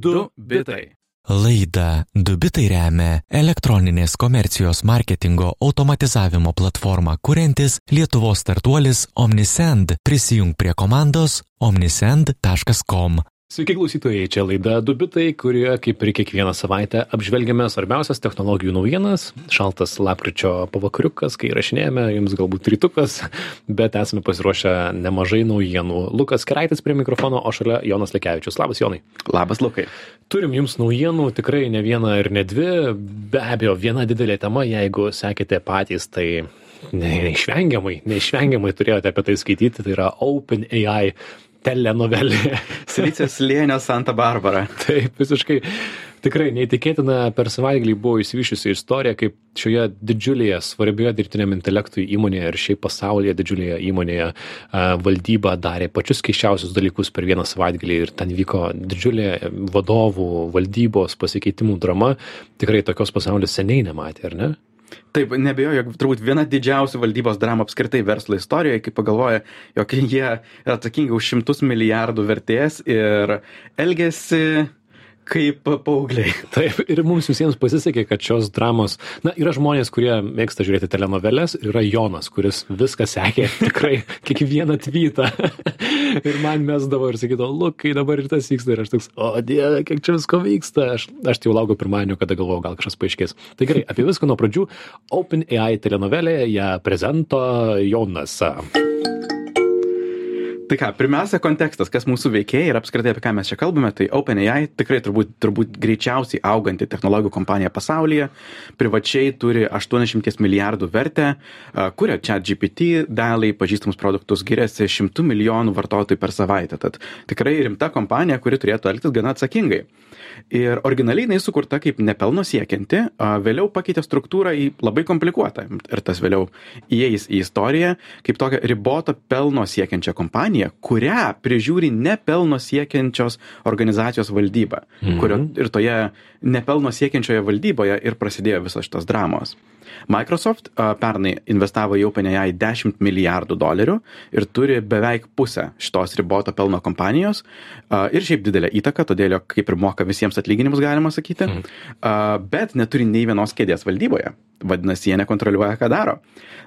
Du bitai. Laida Dubitai remia elektroninės komercijos marketingo automatizavimo platformą kuriantis Lietuvos startuolis Omnisend. Prisijung prie komandos omnisend.com. Sveiki klausytojai, čia laida Dubitai, kurioje kaip ir kiekvieną savaitę apžvelgiame svarbiausias technologijų naujienas. Šaltas lapkričio pavakariukas, kai rašinėjame, jums galbūt rytukas, bet esame pasiruošę nemažai naujienų. Lukas Keraitis prie mikrofono, o šalia Jonas Lekevičius. Labas, Jonai. Labas, Lukai. Turim jums naujienų, tikrai ne vieną ir ne dvi. Be abejo, viena didelė tema, jeigu sekite patys, tai neišvengiamai, neišvengiamai turėjote apie tai skaityti, tai yra OpenAI telenovelė. Silicijos slėnio Santa Barbara. Taip, visiškai tikrai neįtikėtina per savaitgalį buvo įsivyšiusi istorija, kaip šioje didžiulėje svarbioje dirbtiniam intelektui įmonėje ir šiaip pasaulyje didžiulėje įmonėje valdyba darė pačius keiščiausius dalykus per vieną savaitgalį ir ten vyko didžiulė vadovų valdybos pasikeitimų drama. Tikrai tokios pasaulis seniai nematė, ar ne? Taip, nebejoju, jog turbūt viena didžiausių valdybos dramų apskritai verslo istorijoje, kai pagalvoja, jog jie atsakingi už šimtus milijardų vertės ir elgesi kaip paaugliai. Taip, ir mums visiems pasisekė, kad šios dramos, na, yra žmonės, kurie mėgsta žiūrėti telenoveles, yra Jonas, kuris viską sekė, tikrai kiekvieną tvytą. ir man mesdavo ir sakydavo, lukai, dabar ir tas vyksta, ir aš toks, o dieve, kiek čia visko vyksta. Aš, aš tai jau laukiu pirmadienio, kada galvoju, gal kažkas paaiškės. Tai gerai, apie viską nuo pradžių. OpenAI telenovelė ją prezento Jonas. Tai ką, pirmiausia kontekstas, kas mūsų veikėjai ir apskritai apie ką mes čia kalbame, tai OpenAI tikrai turbūt, turbūt greičiausiai auganti technologijų kompanija pasaulyje, privačiai turi 80 milijardų vertę, kuria čia GPT dalį, pažįstamus produktus, giriasi 100 milijonų vartotojų per savaitę. Tad tikrai rimta kompanija, kuri turėtų elgtis gana atsakingai. Ir originaliai jinai sukurta kaip nepelno siekianti, vėliau pakeitė struktūrą į labai komplikuotą. Ir tas vėliau įeis į istoriją kaip tokią riboto pelno siekiančią kompaniją, kurią prižiūri nepelno siekiančios organizacijos valdyba. Mhm. Kurio ir toje nepelno siekiančioje valdyboje ir prasidėjo visos šitos dramos. Microsoft a, pernai investavo į OpenAI 10 milijardų dolerių ir turi beveik pusę šitos riboto pelno kompanijos a, ir šiaip didelę įtaką, todėl kaip ir moka visiems atlyginimus, galima sakyti, mm. a, bet neturi nei vienos kėdės valdyboje. Vadinasi, jie nekontroliuoja, ką daro.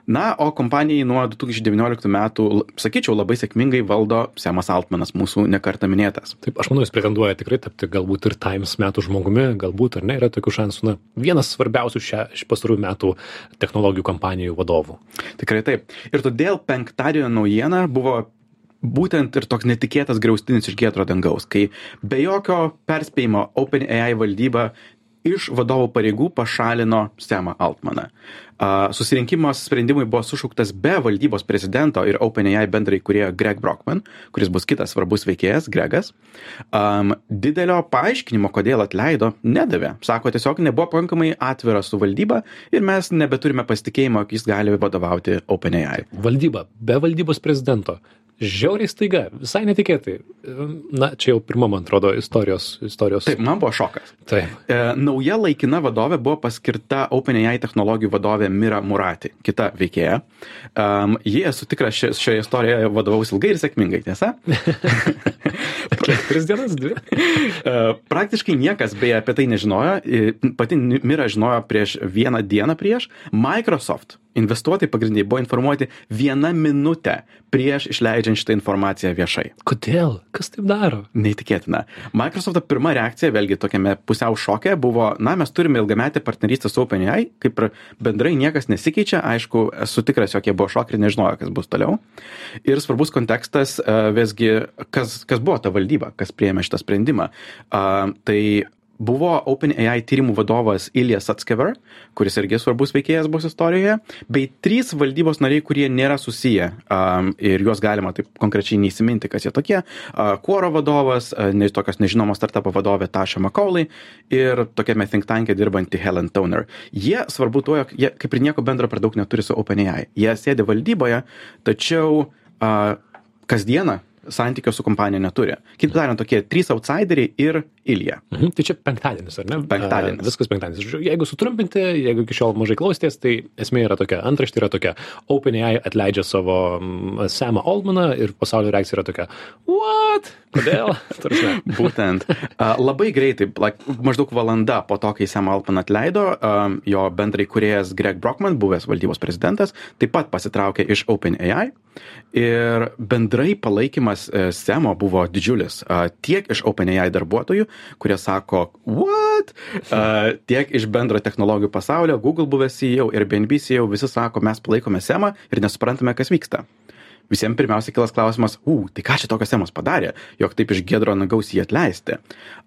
Na, o kompanijai nuo 2019 metų, sakyčiau, labai sėkmingai valdo Semas Altmanas, mūsų nekarta minėtas. Taip, aš manau, jis pretenduoja tikrai tapti galbūt ir Times metų žmogumi, galbūt ar ne, yra tokių šansų. Na, vienas svarbiausių šią, pastarųjų metų technologijų kompanijų vadovų. Tikrai taip. Ir todėl penktadienio naujiena buvo būtent ir toks netikėtas griaustinis iš giedro dangaus, kai be jokio perspėjimo OpenAI valdyba iš vadovo pareigų pašalino Semą Altmaną. Susirinkimo sprendimui buvo sušauktas be valdybos prezidento ir OpenAI bendrai kurie Greg Brockman, kuris bus kitas svarbus veikėjas, Gregas. Um, didelio paaiškinimo, kodėl atleido, nedavė. Sako, tiesiog nebuvo pakankamai atvira su valdyba ir mes nebeturime pasitikėjimo, jog jis gali vadovauti OpenAI. Valdyba, be valdybos prezidento žiauriai staiga, visai netikėtai. Na, čia jau pirma, man atrodo, istorijos. istorijos. Taip, man buvo šokas. Taip. E, nauja laikina vadovė buvo paskirta OpenAI technologijų vadovė Mira Murati, kita veikėja. Um, jie, esu tikras, šioje šio istorijoje vadovaus ilgai ir sėkmingai, tiesa? Kiek? Tris dienas, dvi? Uh, praktiškai niekas beje apie tai nežinojo. Pati Mira žinojo prieš vieną dieną prieš. Microsoft investuotojai pagrindiniai buvo informuoti vieną minutę prieš išleidžiant šitą informaciją viešai. Kodėl? Kas taip daro? Neįtikėtina. Microsofto pirma reakcija, vėlgi tokiame pusiau šokė, buvo, na, mes turime ilgametę partnerystę su OpenAI, kaip ir bendrai niekas nesikeičia, aišku, esu tikras, jog jie buvo šokai ir nežinojo, kas bus toliau. Ir svarbus kontekstas, visgi, kas, kas buvo ta valdyba, kas prieėmė šitą sprendimą. Tai buvo OpenAI tyrimų vadovas Ilija Satskever, kuris irgi svarbus veikėjas bus istorijoje, bei trys valdybos nariai, kurie nėra susiję um, ir juos galima taip konkrečiai neįsiminti, kas jie tokie. Uh, Quoro vadovas, uh, ne, tokios nežinomos startupo vadovė Tasha McCauley ir tokiame think tankė dirbanti Helen Toner. Jie svarbu tuo, jog jie kaip ir nieko bendro per daug neturi su OpenAI. Jie sėdi valdyboje, tačiau uh, kasdieną santykio su kompanija neturi. Kitaip tariant, tokie trys outsideriai ir Ilija. Mhm. Tai čia penktadienis, ar ne? Penktadienis. A, viskas penktadienis. Žodžiu, Jeigu sutrumpinti, jeigu iki šiol mažai klausėtės, tai esmė yra tokia, antraštė yra tokia, OpenAI atleidžia savo mm, Samą Oldmaną ir pasaulio reakcija yra tokia, what? Kodėl? Būtent. A, Labai greitai, like, maždaug valanda po to, kai Sam Altman atleido, a, jo bendrai kuriejas Greg Brockman, buvęs valdybos prezidentas, taip pat pasitraukė iš OpenAI. Ir bendrai palaikymas e, Semo buvo didžiulis. Tiek iš OpenAI darbuotojų, kurie sako, what? Tiek iš bendro technologijų pasaulio, Google buvęs CEO ir BNB CEO, visi sako, mes palaikome Semą ir nesuprantame, kas vyksta visiems pirmiausia kilas klausimas, u, tai ką čia tokios temos padarė, jog taip iš gedro nagaus jį atleisti.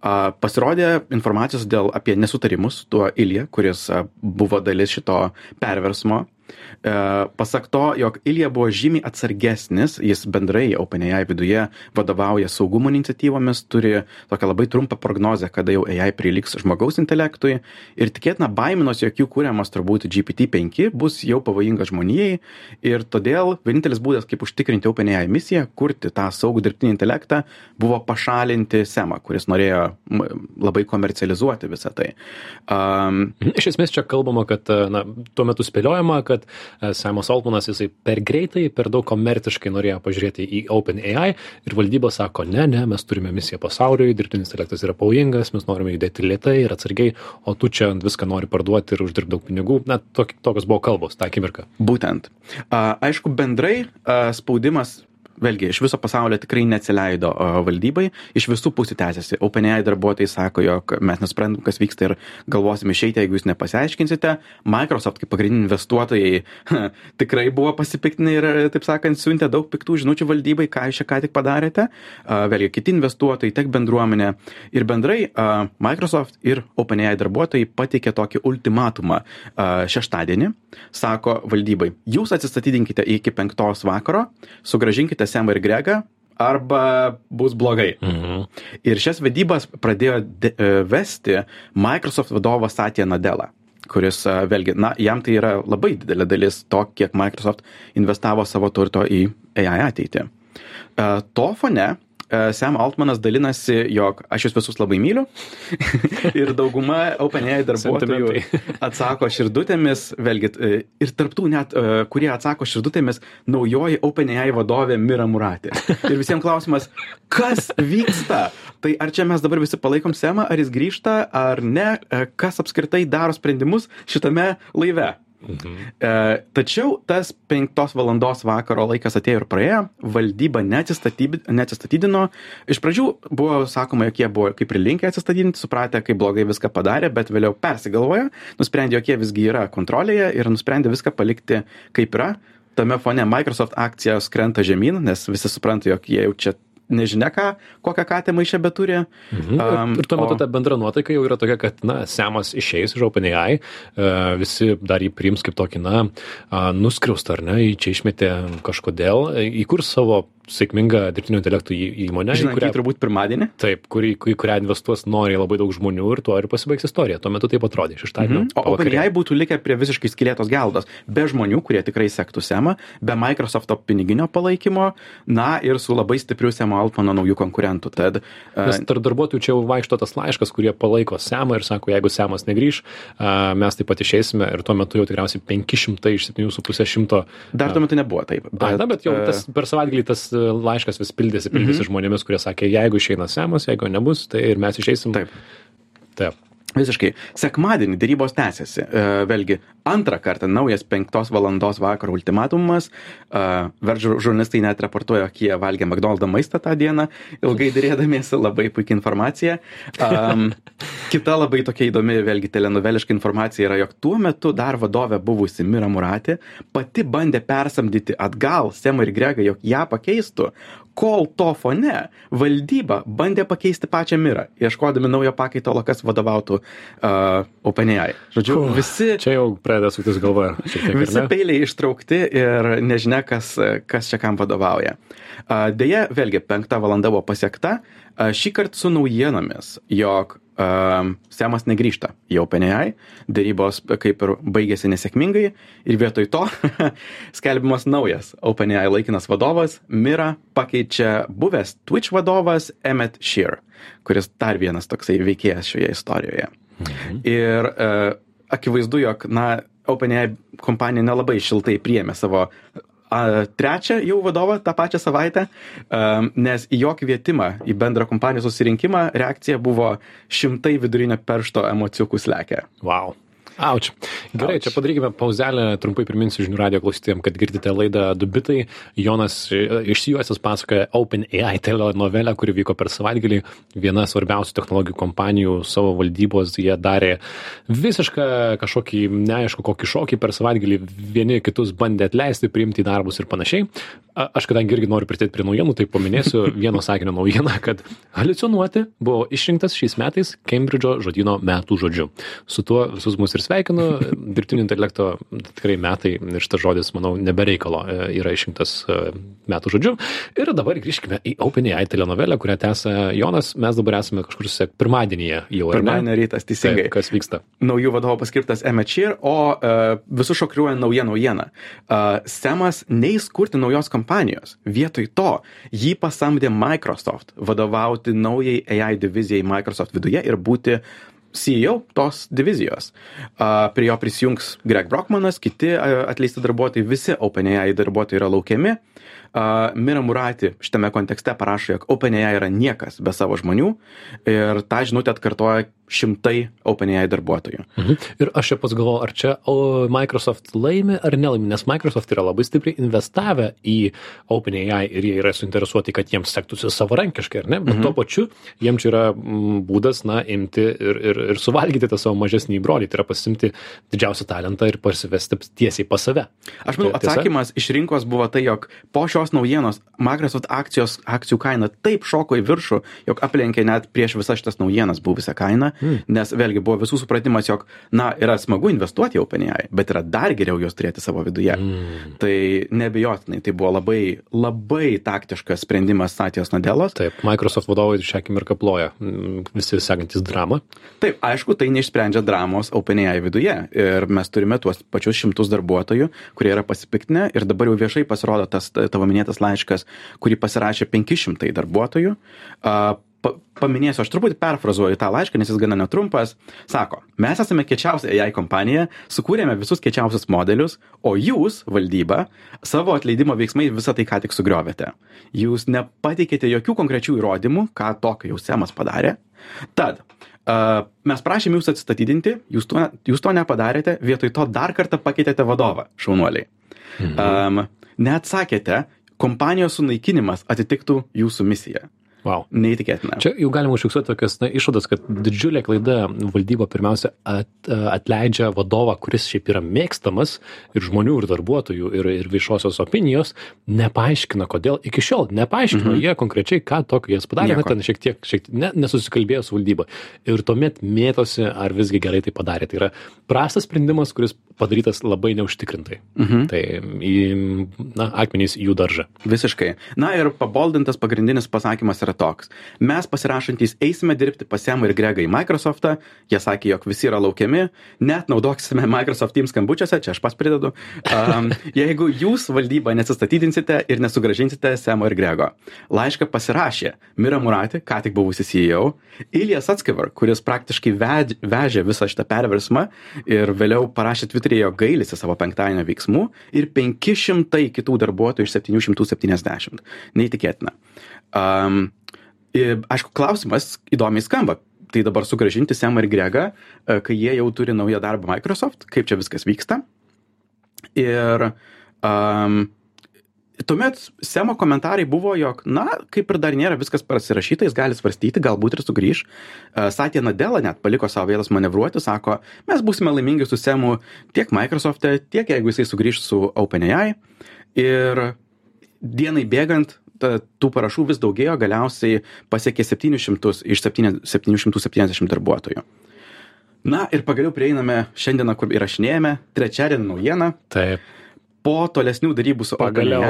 A, pasirodė informacijos dėl apie nesutarimus su tuo Ilija, kuris a, buvo dalis šito perversmo. E, pasak to, jog Ilija buvo žymiai atsargesnis, jis bendrai OpenAI viduje vadovauja saugumo iniciatyvomis, turi tokią labai trumpą prognozę, kada jau AI priliks žmogaus intelektui ir tikėtina baiminos, jog jų kūriamas turbūt GPT-5 bus jau pavojingas žmonijai ir todėl vienintelis būdas, kaip užtikrinti OpenAI misiją, kurti tą saugų dirbtinį intelektą, buvo pašalinti SEMą, kuris norėjo labai komercializuoti visą tai. Um. Iš esmės čia kalbama, kad e, na, tuo metu spėliojama, kad e, Simonas Altmanas jisai per greitai, per daug komerciškai norėjo pažiūrėti į OpenAI ir valdyba sako, ne, ne, mes turime misiją pasauliui, dirbtinis intelektas yra pavojingas, mes norime judėti lietai ir atsargiai, o tu čia viską nori parduoti ir uždirbti daug pinigų. Na, tok, tokios buvo kalbos tą akimirką. Būtent. Aišku, bendrai spaudimas vėlgi iš viso pasaulio tikrai neatsileido valdybai, iš visų pusių tęsiasi. OpenAI darbuotojai sako, jog mes nesuprantam, kas vyksta ir galvosim išeiti, jeigu jūs nepasiaiškinsite. Microsoft kaip pagrindiniai investuotojai tikrai buvo pasipiktinę ir, taip sakant, siuntė daug piktų žinučių valdybai, ką jūs čia ką tik padarėte. Vėlgi kiti investuotojai, tiek bendruomenė. Ir bendrai Microsoft ir OpenAI darbuotojai pateikė tokį ultimatumą šeštadienį. Sako valdybai, jūs atsistatydinkite iki penktos vakaro, sugražinkite Semą ir Gregą, arba bus blogai. Mhm. Ir šias vedybas pradėjo de, e, vesti Microsoft vadovas Satya Nadella kuris a, vėlgi, na, jam tai yra labai didelė dalis to, kiek Microsoft investavo savo turto į AI ateitį. A, To fone Sam Altmanas dalinasi, jog aš jūs visus labai myliu ir dauguma OpenAI darbuotojų atsako širdutėmis, vėlgi, e, ir tarptų net, e, kurie atsako širdutėmis, naujoji OpenAI vadovė Mira Muratė. Ir visiems klausimas, kas vyksta? Tai ar čia mes dabar visi palaikom Semą, ar jis grįžta, ar ne, E, kas apskritai daro sprendimus šitame laive? E, tačiau tas penktos valandos vakaro laikas atėjo ir praėjo, valdyba neatsistatydino. Iš pradžių buvo sakoma, jog jie buvo kaip ir linkę atsistatydinti, supratę, kaip blogai viską padarė, bet vėliau persigalvojo, nusprendė, jog jie visgi yra kontrolėje ir nusprendė viską palikti kaip yra. Tame fone Microsoft akcijos krenta žemyn, nes visi supranta, jog jie jau čia nežinia ką, kokią katę maišę beturi. Mhm. Um, ir tuo metu o- ta bendra nuotaika jau yra tokia, kad, na, Semas išeis iš OpenAI, uh, visi dar jį priims kaip tokį, na, uh, nuskriaustą, ar ne, jį čia išmetė kažkodėl, įkurs savo sėkmingą dirbtinio intelektų į- įmonę, į Žinant, kurią, kurią... turbūt pirmadienį. taip, kurį, į kurią investuos nori labai daug žmonių ir tuo ir pasibaigs istorija. Tuo metu taip atrodė šeštadienio. Mhm. O pavakarė. OpenAI būtų likę prie visiškai skilėtos geldos, be žmonių, kurie tikrai sektų SEMą, be Microsofto piniginio palaikymo, na ir su labai stipriu SEMO Altmano naujų konkurentų. Tad, uh, Nes tarp darbuotojų čia jau vaikšto tas laiškas, kurie palaiko Semą ir sako, jeigu Semas negrįž, a, mes taip pat išeisime ir tuo metu jau tikriausiai 500 iš 7,5 dar tuo metu nebuvo taip. Bet, na, bet jau tas, per savaitgalį tas laiškas vis pildėsi, pildėsi Mhm. žmonėmis, kurie sakė, jeigu išeina Semas, jeigu nebus, tai ir mes išeisim. Taip. Taip. Visiškai. Sekmadienį dėrybos tęsiasi. E, vėlgi, antrą kartą naujas penktos valandos vakaro ultimatumas. E, Veržų žurnalistai net raportuoja, jog jie valgė McDonald's maistą tą dieną, ilgai dėrėdamiesi, labai puikia informacija. Um, kita labai tokia įdomi, vėlgi, telenoveliška informacija yra, jog tuo metu dar vadovė buvusi Mira Muratė pati bandė persamdyti atgal Semą ir Gregą, jog ją pakeistų, kol to fone valdyba bandė pakeisti pačią Mirą, ieškodami naujo pakaitalo, kas vadovautų uh, OpenAI. Žodžiu, Uf, visi, Čia jau pradeda suktis galvoje. visi peiliai ištraukti ir nežinia, kas, kas čia kam vadovauja. Uh, Deja, vėlgi, penkta valanda buvo pasiekta, uh, šį kartą su naujienomis, jog Semas negrįžta į OpenAI, dėrybos kaip ir baigėsi nesėkmingai ir vietoj to skelbiamas naujas OpenAI laikinas vadovas, Mira pakeičia buvęs Twitch vadovas Emmet Shear, kuris dar vienas toksai veikėjas šioje istorijoje. Mhm. Ir uh, akivaizdu, jog, na, OpenAI kompanija nelabai šiltai priėmė savo a, trečią jau vadovą tą pačią savaitę, a, nes į jo kvietimą į bendrą kompanijos susirinkimą reakcija buvo šimtai vidurinio peršto emocijų slekia. Wow. Auč. Gerai, Auč. čia padarykime pauzelę, trumpai priminsiu žinių radio klausytėjim, kad girdite laidą Dubitai. Jonas e, išsijuosęs pasakoja OpenAI telenovelę, kuri vyko per savaitgalį. Viena svarbiausių technologijų kompanijų savo valdybos, jie darė visišką kažkokį neaišku kokį šokį per savaitgalį, vieni kitus bandė atleisti, priimti į darbus ir panašiai. Aš kadangi irgi noriu pritėti prie naujienų, tai paminėsiu vieno sakinio naujieną, kad haliucinuoti buvo išrinktas šiais metais Cambridge'o žodino metų žodžiu. Su tuo visus mus ir sveikinu, dirbtinio intelekto tikrai metai ir šitas žodis, manau, nebereikalo e, yra išrinktas e, metų žodžiu. Ir dabar grįžkime į OpenAI telenovelę, kurią tęsia Jonas. Mes dabar esame kažkur pirmadienyje jau. Pirmadienio rytas, teisingai. Taip, kas vyksta? Naujų vadovų paskirtas Emmett Shear, o uh, visus šokiruoja nauja naujiena. Uh, Semas neįs kurti naujos kompanijos. Vietoj to jį pasamdė Microsoft vadovauti naujai AI divizijai Microsoft viduje ir būti CEO tos divizijos. Prie jo prisijungs Greg Brockmanas, kiti atleisti darbuotojai, visi OpenAI darbuotojai yra laukiami. Mira Murati šitame kontekste parašo, jog OpenAI yra niekas be savo žmonių ir tą žinutę atkartoja šimtai OpenAI darbuotojų. Mhm. Ir aš čia pats galvoju, ar čia Microsoft laimi ar nelaimi, nes Microsoft yra labai stipriai investavę į OpenAI ir jie yra suinteresuoti, kad jiems sektųsi savarankiškai, ar ne? Bet mhm. tuo pačiu jiems čia yra būdas, na, imti ir, ir, ir suvalgyti tą savo mažesnį brolį, tai yra pasimti didžiausią talentą ir parsivesti tiesiai pas save. Aš manau, atsakymas iš rinkos buvo tai, jog po šios naujienos Microsoft akcijos, akcijų kaina taip šoko į viršų, jog aplenkė net prieš visas šitas naujienas buvusią kainą Mm. Nes vėlgi buvo visų supratimas, jog, na, yra smagu investuoti į OpenAI, bet yra dar geriau juos turėti savo viduje. Mm. Tai nebejotinai, tai buvo labai, labai taktiškas sprendimas Satijos Nadelos. Taip, Microsoft vadovai šią akimirką ploja, mm, visi sekantis dramą. Taip, aišku, tai neišsprendžia dramos OpenAI viduje. Ir mes turime tuos pačius šimtus darbuotojų, kurie yra pasipiktinę ir dabar jau viešai pasirodo tas tavo minėtas laiškas, kurį pasirašė 500 darbuotojų. Uh, pa, paminėsiu, aš truputį perfrazuoju tą laišką, nes jis gana netrumpas. Sako, mes esame kečiausia AI kompanija, sukūrėme visus kečiausius modelius, o jūs, valdyba, savo atleidimo veiksmai visą tai ką tik sugriovėte. Jūs nepateikėte jokių konkrečių įrodymų, ką tokio jau Semas padarė. Tad, mes prašėm jūs atsistatydinti, jūs to, jūs to nepadarėte, vietoj to dar kartą pakeitėte vadovą, šaunuoliai. Mhm. Um, neatsakėte, kompanijos sunaikinimas atitiktų jūsų misiją. Wow. Neįtikėtina. Čia jau galima užfiksuoti tokias na, išvadas, kad didžiulė klaida valdyba pirmiausia at, atleidžia vadovą, kuris šiaip yra mėgstamas ir žmonių, ir darbuotojų, ir, ir viešosios opinijos, nepaaiškina, kodėl iki šiol nepaaiškino mhm. jie konkrečiai, ką tokio jas padarė, na, ten šiek tiek, šiek tiek ne, nesusikalbėjo su valdyba. Ir tuomet mėtosi, ar visgi gerai tai padarė. Tai yra prastas sprendimas, kuris padarytas labai neužtikrintai. Mhm. Tai į, na, akmenys jų daržą. Visiškai. Na ir paboldintas pagrindinis pasakymas yra toks. Mes pasirašantys eisime dirbti pas Semą ir Gregą į Microsoftą, jie sakė, jog visi yra laukiami, net naudoksime Microsoft Teams skambučiuose, čia aš pas pridedu, um, jeigu jūs valdybą nesistatydinsite ir nesugražinsite Semo ir Grego. Laišką pasirašė Mira Murati, ką tik buvusi CEO, Ilijas Atskivar, kuris praktiškai vežė visą šitą perversmą ir vėliau parašė Twitter'e, jog gailisi savo penktadienio veiksmų ir 500 kitų darbuotojų iš 770. Neįtikėtina. Um, aišku, klausimas įdomiai skamba. Tai dabar sugražinti Semą ir Gregą, e, kai jie jau turi naują darbą Microsoft, kaip čia viskas vyksta. Ir um, tuomet Semo komentarai buvo, jog, na, kaip ir dar nėra viskas pasirašyta, jis gali svarstyti, galbūt ir sugrįž. Uh, Satė Nadela net paliko savo vietas manevruoti, sako, mes būsime laimingi su Semu tiek Microsoft'e, tiek jeigu jisai sugrįž su OpenAI. Ir dienai bėgant ta, tų parašų vis daugėjo, galiausiai pasiekė 700 iš 770 darbuotojų. Na ir pagaliau prieiname šiandieną, kur įrašinėjame, trečiadienį naujieną. Taip. Po tolesnių darybų su Pagaliau.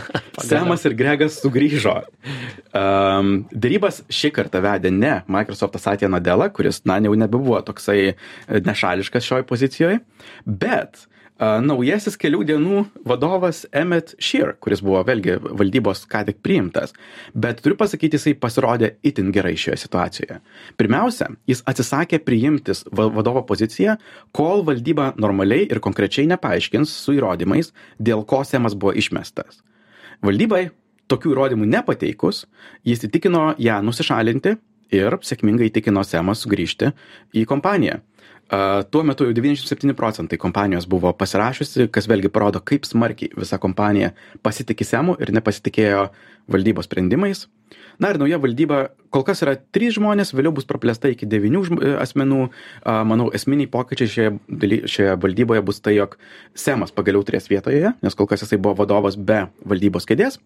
Semas ir Gregas sugrįžo. Um, darybas šį kartą vedė ne Microsoftas Satya Nadella, kuris, na, jau nebebuvo toksai nešališkas šioj pozicijoje, bet a, naujasis kelių dienų vadovas Emmet Shear, kuris buvo vėlgi valdybos ką tik priimtas. Bet turiu pasakyti, jisai pasirodė itin gerai šioje situacijoje. Pirmiausia, jis atsisakė priimtis va- vadovo poziciją, kol valdyba normaliai ir konkrečiai nepaaiškins su įrodymais, dėl ko Semas buvo išmestas. Valdybai tokių įrodymų nepateikus, jis įtikino ją nusišalinti ir sėkmingai įtikino Semą sugrįžti į kompaniją. A, Tuo metu jau 97 procentai kompanijos buvo pasirašiusi, kas vėlgi parodo, kaip smarkiai visa kompanija pasitikė Semu ir nepasitikėjo valdybos sprendimais. Na ir nauja valdyba, kol kas yra trys žmonės, vėliau bus praplėsta iki devynių e, asmenų. A, Manau, esminiai pokyčiai šioje, daly- šioje valdyboje bus tai, jog Semas pagaliau turės vietoje, nes kol kas jisai buvo vadovas be valdybos kėdės.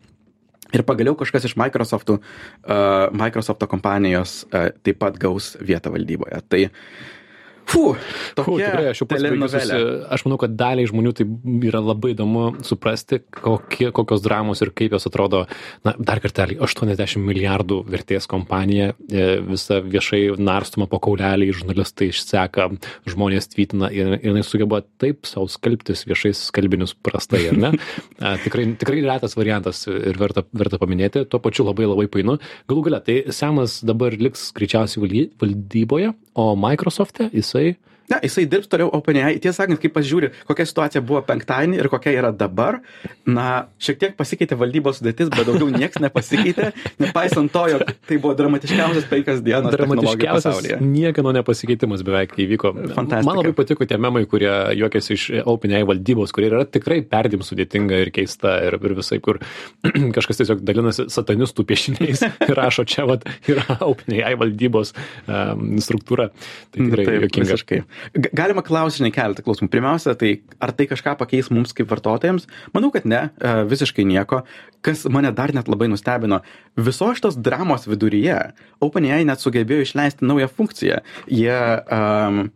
Ir pagaliau kažkas iš Microsoftų, uh, Microsofto kompanijos uh, taip pat gaus vietą valdyboje. Tai, fu, Fu, tokia tikrai, aš jau susi- aš manau, kad daliai žmonių tai yra labai įdomu suprasti, kokie, kokios dramos ir kaip jos atrodo. Na, dar kartelį, 80 milijardų vertės kompanija, e, visa viešai narstoma po kaulelį, žurnalistai išseka, žmonės tvytina ir, ir jinai sugeba taip savo skalbtis viešais skalbinius prastai, ar ne? Tikrai, tikrai retas variantas ir verta, verta paminėti, tuo pačiu labai labai painu. Galų gale, tai Semas dabar liks greičiausiai valdy- valdyboje, o Microsoft'e jisai Ne, jisai dirbs toliau OpenAI. Tiesą sakant, kai pasižiūri, kokia situacija buvo penktadienį ir kokia yra dabar, na, šiek tiek pasikeitė valdybos sudėtis, bet daugiau niekas nepasikeitė, nepaisant to, jog tai buvo dramatiškiausias penkias dienas dramatiškiausias niekieno nepasikeitimas beveik įvyko. Fantastika. Man labai patiko tie memai, kurie juokiasi iš OpenAI valdybos, kurie yra tikrai perdim sudėtinga ir keista ir, ir visai, kur kažkas tiesiog dalinasi satanistų piešiniais ir rašo čia, vat, yra OpenAI valdybos um, struktūra. Tai tikrai Taip, juokinga. visiškai. Galima žinai, keletą klausimų. Pirmiausia, tai ar tai kažką pakeis mums kaip vartotojams? Manau, kad ne, e, visiškai nieko. Kas mane dar net labai nustebino, viso šitos dramos viduryje OpenAI net sugebėjo išleisti naują funkciją. Jie, um,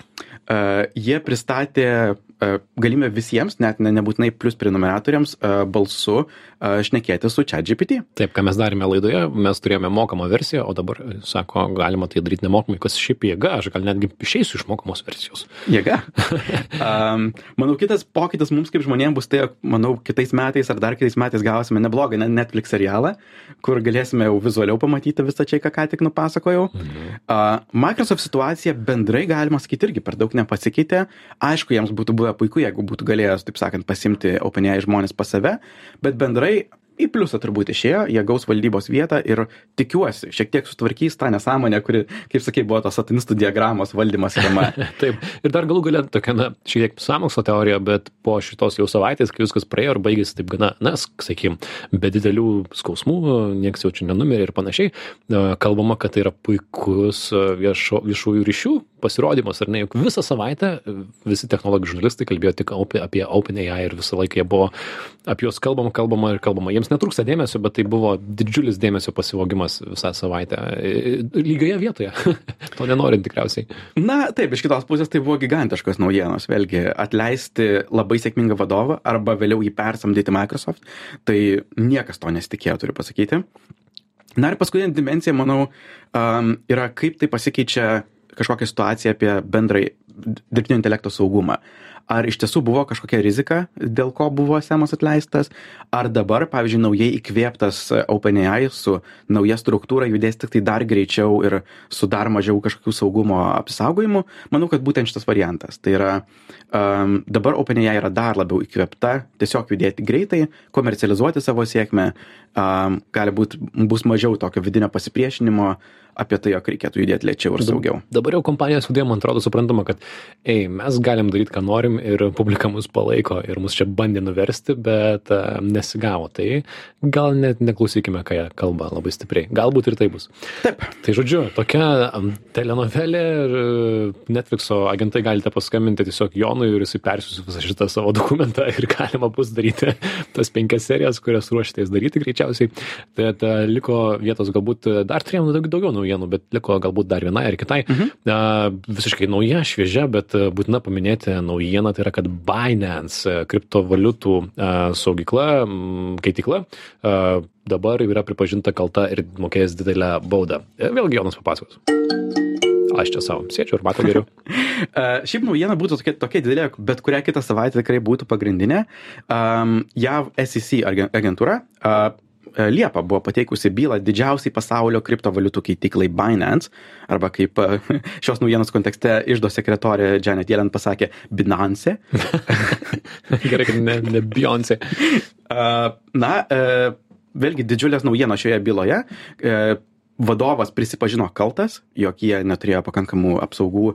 uh, jie pristatė galimybę visiems, net ne, nebūtinai plus prenumeratoriams, balsu šnekėti su ChatGPT. Taip, ką mes darėme laidoje, mes turėjome mokamą versiją, o dabar, e, sako, galima tai daryti nemokamai, kas šiaip jėga, aš gal netgi išeisiu iš mokamos versijos. Jėga. um, manau, kitas pokytis mums kaip žmonėms bus tai, manau, kitais metais ar dar kitais metais gausime neblogą ne- Netflix serialą, kur galėsime jau vizualiau pamatyti visą čia, ką ką tik nupasakojau. Mhm. Uh, Microsoft situacija bendrai, galima sakyti, irgi per daug nepasikeitė. Aišku, jiems būtų buvę puiku, jeigu būtų galėjęs, taip sakant, pasimti OpenAI žmonės pas save, bet bendrai į pliusą turbūt išėjo, jie gaus valdybos vietą ir tikiuosi, šiek tiek sutvarkys tą nesąmonę, kuri, kaip sakai, buvo tos satanistų diagramos valdymas tema. Taip, ir dar galų galę tokia, na, šiek tiek sąmokslo teorija, bet po šitos jau savaitės, kai viskas praėjo ir baigėsi taip gana, na, sakykim, be didelių skausmų, nieks jau čia nenumirė ir panašiai, kalbama, kad tai yra puikus e, viešo, viešųjų ryšių pasirodymas, ar ne, juk visą savaitę e, visi technologijų žurnalistai kalbėjo tik apie, apie OpenAI ir visą laiką jie buvo apie juos kalbama, kalbama ir kalbama. Jiems netrūksta dėmesio, bet tai buvo didžiulis dėmesio pasivogimas visą savaitę. E, Lygioje vietoje. to nenorint tikriausiai. Na, taip, iš kitos pusės tai buvo gigantiškos naujienos. Vėlgi, atleisti labai sėkmingą vadovą arba vėliau jį persamdyti Microsoft, tai niekas to nesitikėjo, turiu pasakyti. Na ir paskutinė dimensija, manau, um, yra kaip tai pasikeičia kažkokią situaciją apie bendrai dirbtinio intelekto saugumą. Ar iš tiesų buvo kažkokia rizika, dėl ko buvo Semas atleistas, ar dabar, pavyzdžiui, naujai įkvėptas OpenAI su nauja struktūra judės tik tai dar greičiau ir su dar mažiau kažkokių saugumo apsaugojimų, manau, kad būtent šitas variantas. Tai yra, um, dabar OpenAI yra dar labiau įkvėpta, tiesiog judėti greitai, komercializuoti savo sėkmę, um, gali būt, bus mažiau tokio vidinio pasipriešinimo apie tai, jog reikėtų judėti lėčiau ir saugiau. Dabar jau kompanijos viduje, man atrodo, suprantama, kad, ei, mes galim daryti, ką norim ir publika mus palaiko ir mus čia bandė nuversti, bet uh, nesigavo. Tai gal net neklausykime, ką jie kalba labai stipriai. Galbūt ir tai bus. Taip. Tai žodžiu, tokia telenovelė ir uh, Netflixo agentai galite paskambinti tiesiog Jonui ir jisai persiūs visą šitą savo dokumentą ir galima bus daryti tas penkias serijas, kurias ruošitės daryti greičiausiai. Tai uh, liko vietos galbūt dar turėjom daug, daugiau naujienų, bet liko galbūt dar vienai ar kitai. Mhm. Uh, visiškai nauja, šviežia, bet būtina paminėti naujieną naujiena tai yra, kad Binance e, kriptovaliutų e, saugykla, keitikla dabar yra pripažinta kalta ir mokės didelę baudą. Vėlgi Jonas papasakos aš čia savo sėdžiu ir matau geriau. šiaip naujiena būtų tokia, tokia didelė, bet kurią kitą savaitę tikrai būtų pagrindinė. Um, JAV SEC agentūra uh, Liepa buvo pateikusi bylą didžiausiai pasaulio kriptovaliutų keitiklai Binance, arba kaip šios naujienos kontekste išdo sekretorė Janet Yellen pasakė, Binance. Gerai, kad ne, ne Beyoncé. Uh, na, uh, vėlgi didžiulės naujienos šioje byloje. Vadovas prisipažino kaltas, jog jie neturėjo pakankamų apsaugų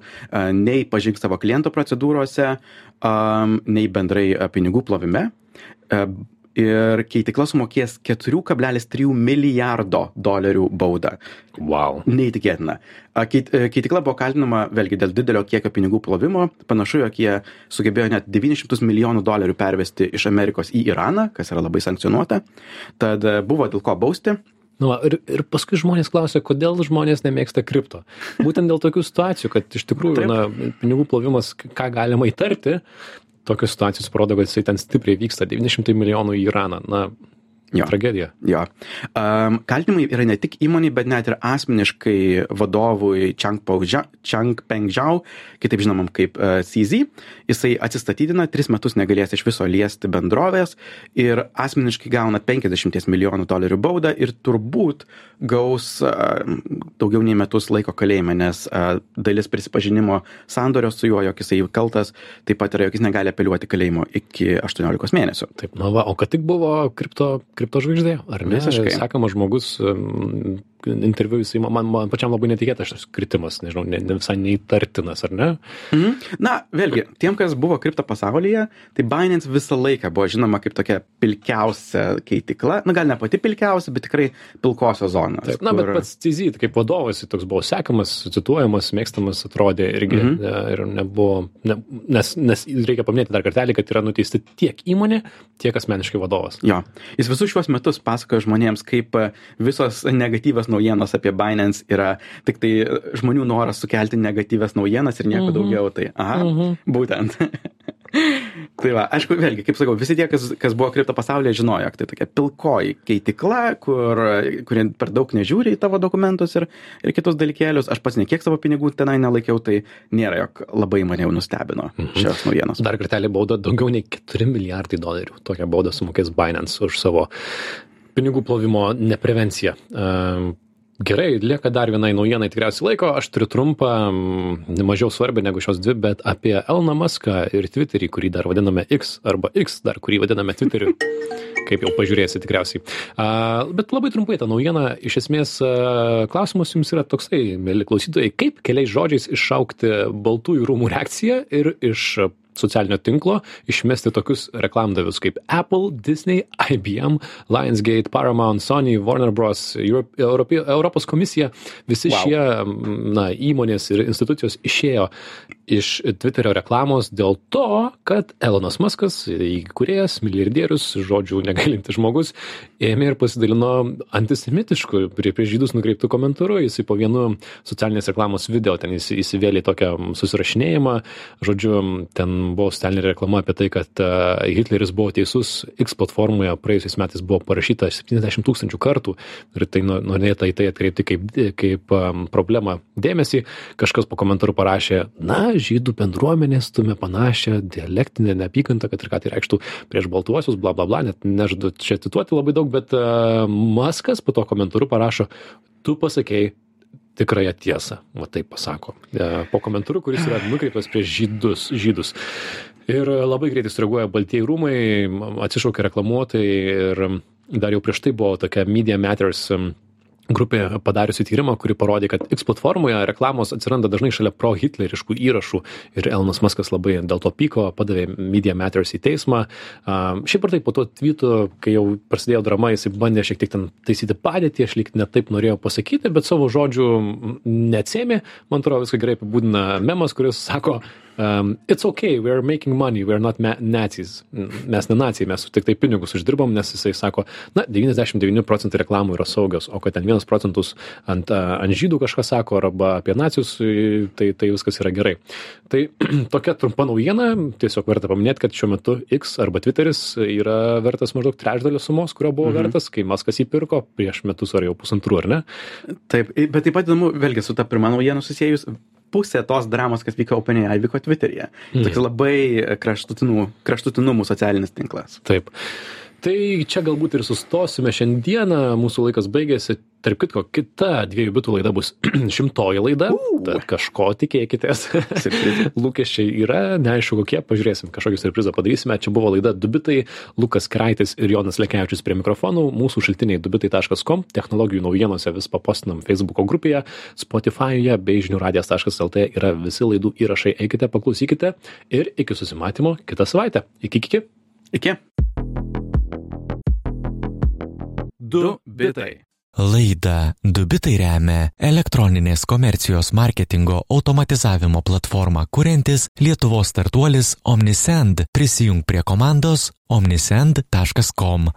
nei pažink savo kliento procedūrose, nei bendrai pinigų plovime. Ir keitikla sumokės 4,3 milijardo dolerių baudą. Wow. Neįtikėtina. Keit, keitikla buvo kaltinama vėlgi dėl didelio kiekio pinigų plovimo. Panašu, jog jie sugebėjo net 900 milijonų dolerių pervesti iš Amerikos į Iraną, kas yra labai sankcionuota. Tad buvo dėl ko bausti. Nu, ir, ir paskui žmonės klausia, kodėl žmonės nemėgsta kripto. Būtent dėl tokių situacijų, kad iš tikrųjų, na, pinigų plovimas, ką galima įtarti, tokios situacijos parodo, kad jisai ten stipriai vyksta 900 milijonų į Iraną. Na, Jo. Tragedija. Jo. Um, kaltinimai yra ne tik įmoniai, bet net ir asmeniškai vadovui Chang Peng Zhao, kitaip žinomam kaip uh, CZ. Jisai atsistatydina, tris metus negalės iš viso liesti bendrovės ir asmeniškai gauna 50 milijonų dolerių baudą ir turbūt gaus daugiau nei metus laiko kalėjime, nes dalis prisipažinimo sandorio su juo, jog jisai kaltas, taip pat yra, jog jis negali apeliuoti kalėjimo iki 18 mėnesių. Taip, na va, o kad tik buvo kripto kriptožvaigždė, ar ne? Visiškai. Sekamas žmogus, interviu jisai man, man pačiam labai netikėtas šis kritimas, nežinau, ne, ne visai neįtartinas, ar ne? Mhm. Na, vėlgi, tiem, kas buvo kripto pasaulyje, tai Binance visą laiką buvo žinoma kaip tokia pilkiausia keitikla, na gal ne pati pilkiausia, bet tikrai pilkosios zonos. Taip, na, kur... bet pats Tizit, kaip vadovas, toks buvo sekamas, cituojamas, mėgstamas, atrodė irgi mhm. ne, ir nebuvo, ne, nes, nes reikia paminėti dar kartelį, kad yra nuteisti tiek įmonė, tiek asmeniškai vadovas. Jo, jis visus šiuos metus pasakojo žmonėms, kaip visos negatyvios naujienos apie Binance yra tik tai žmonių noras sukelti negatyves naujienas ir nieko -hmm. daugiau. Tai, aha, -hmm. būtent. tai va, aišku, vėlgi, kaip sakau, visi tie, kas, kas buvo kripto pasaulyje, žinojo, kad tai tokia pilkoji keitikla, kur, kurie per daug nežiūri į tavo dokumentus ir, ir kitus dalykėlius. Aš pats nekiek savo pinigų tenai nelaikiau, tai nėra, jog labai mane jau nustebino mhm. šios naujienos. Dar kartelį bauda daugiau nei 4 milijardai dolerių. Tokią baudą sumokės Binance už savo pinigų plovimo neprevenciją. Ehm, Gerai, lieka dar vienai naujienai tikriausiai laiko, aš turiu trumpą, mažiau svarbią negu šios dvi, bet apie Elną Muską ir Twitterį, kurį dar vadiname X arba X, dar kurį vadiname Twitteriu. Kaip jau pažiūrėsi tikriausiai. Uh, bet labai trumpai tą naujieną, iš esmės uh, klausimas jums yra toksai, mėly klausytojai, kaip keliais žodžiais iššaukti Baltųjų rūmų reakciją ir iš socialinio tinklo išmesti tokius reklamdavius kaip Apple, Disney, IBM, Lionsgate, Paramount, Sony, Warner Bros, Europe, Europos komisija, visi wow. šie na, įmonės ir institucijos išėjo iš Twitterio reklamos dėl to, kad Elonas Muskas, įkūrėjas, milijardierius, žodžių negalintis žmogus, ėmė ir pasidalino antisemitišku prie, prie žydus nukreiptų komentaru. Jisai po vienu socialinės reklamos video ten įsivėlė tokią susirašinėjimą, žodžiu, ten buvo socialinė reklama apie tai, kad e, Hitleris buvo teisus, X platformoje praėjusiais metais buvo parašyta 70 tūkstančių kartų ir tai norėta į tai atkreipti kaip, kaip problemą dėmesį. Kažkas po komentaru parašė, na, žydų bendruomenė stumia panašią dialektinę neapykantą, kad ir ką tai reikštų prieš baltuosius, bla bla bla, net nežadu čia cituoti labai daug, bet uh, Maskas po to komentaru parašo, tu pasakėjai tikrąją tiesą, va taip pasako. E, po komentaru, kuris yra nukreiptas prieš žydus, žydus. Ir labai greitai sureaguoja Baltieji rūmai, atsišaukia reklamuotojai ir dar jau prieš tai buvo tokia Media Matters grupė padariusi tyrimą, kuri parodė, kad X platformoje reklamos atsiranda dažnai šalia pro-hitleriškų įrašų ir Elonas Maskas labai dėl to pyko, padavė Media Matters į teismą. Uh, šiaip ar taip, po to tweetų, kai jau prasidėjo drama, jisai bandė šiek tiek ten taisyti padėtį, aš lyg netaip norėjau pasakyti, bet savo žodžių neatsėmė. Man atrodo, viską gerai apibūdina memas, kuris sako, um, it's okay, we are making money, we are not nazis. Mes ne nacijai, mes tik tai pinigus uždirbam, nes jisai sako, na, 99 procentai reklamų yra saugios, o kad ten 1 procentus ant, ant žydų kažkas sako arba apie nacijus, tai, tai viskas yra gerai. Tai tokia trumpa naujiena, tiesiog verta paminėti, kad šiuo metu X arba Twitteris yra vertas maždaug trečdalio sumos, kurio buvo mhm. vertas, kai Maskas įpirko prieš metus ar jau pusantrų, ar ne? Taip, bet taip pat įdomu, vėlgi su ta pirma naujiena susijęs, pusė tos dramos, kas vyko OpenAI, vyko Twitter'yje. Mm. Toks labai kraštutinų, kraštutinumų socialinis tinklas. Taip. Tai čia galbūt ir sustosime šiandieną, mūsų laikas baigėsi, tarp kitko kita dviejų bitų laida bus šimtoji laida. Tad kažko tikėkitės. Lūkesčiai yra. Neaišku kokie. Pažiūrėsim kažkokį siurprizą padarysime. Čia buvo laida du bitai. Lukas keraitis ir jonas lekevičius prie mikrofonų. Mūsų šaltiniai du bitai taškas kom technologijų naujienose vis papostinam feisbuko grupėje. Spotifajuje bei žinių radijas taškas lt yra visi laidų įrašai. Eikite paklausykite. Ir iki susimatymo kitą savaitę. Iki iki. Iki du bitai Laida Dubitai remia elektroninės komercijos marketingo automatizavimo platformą kuriantis Lietuvos startuolis Omnisend. Prisijung prie komandos omnisend.com.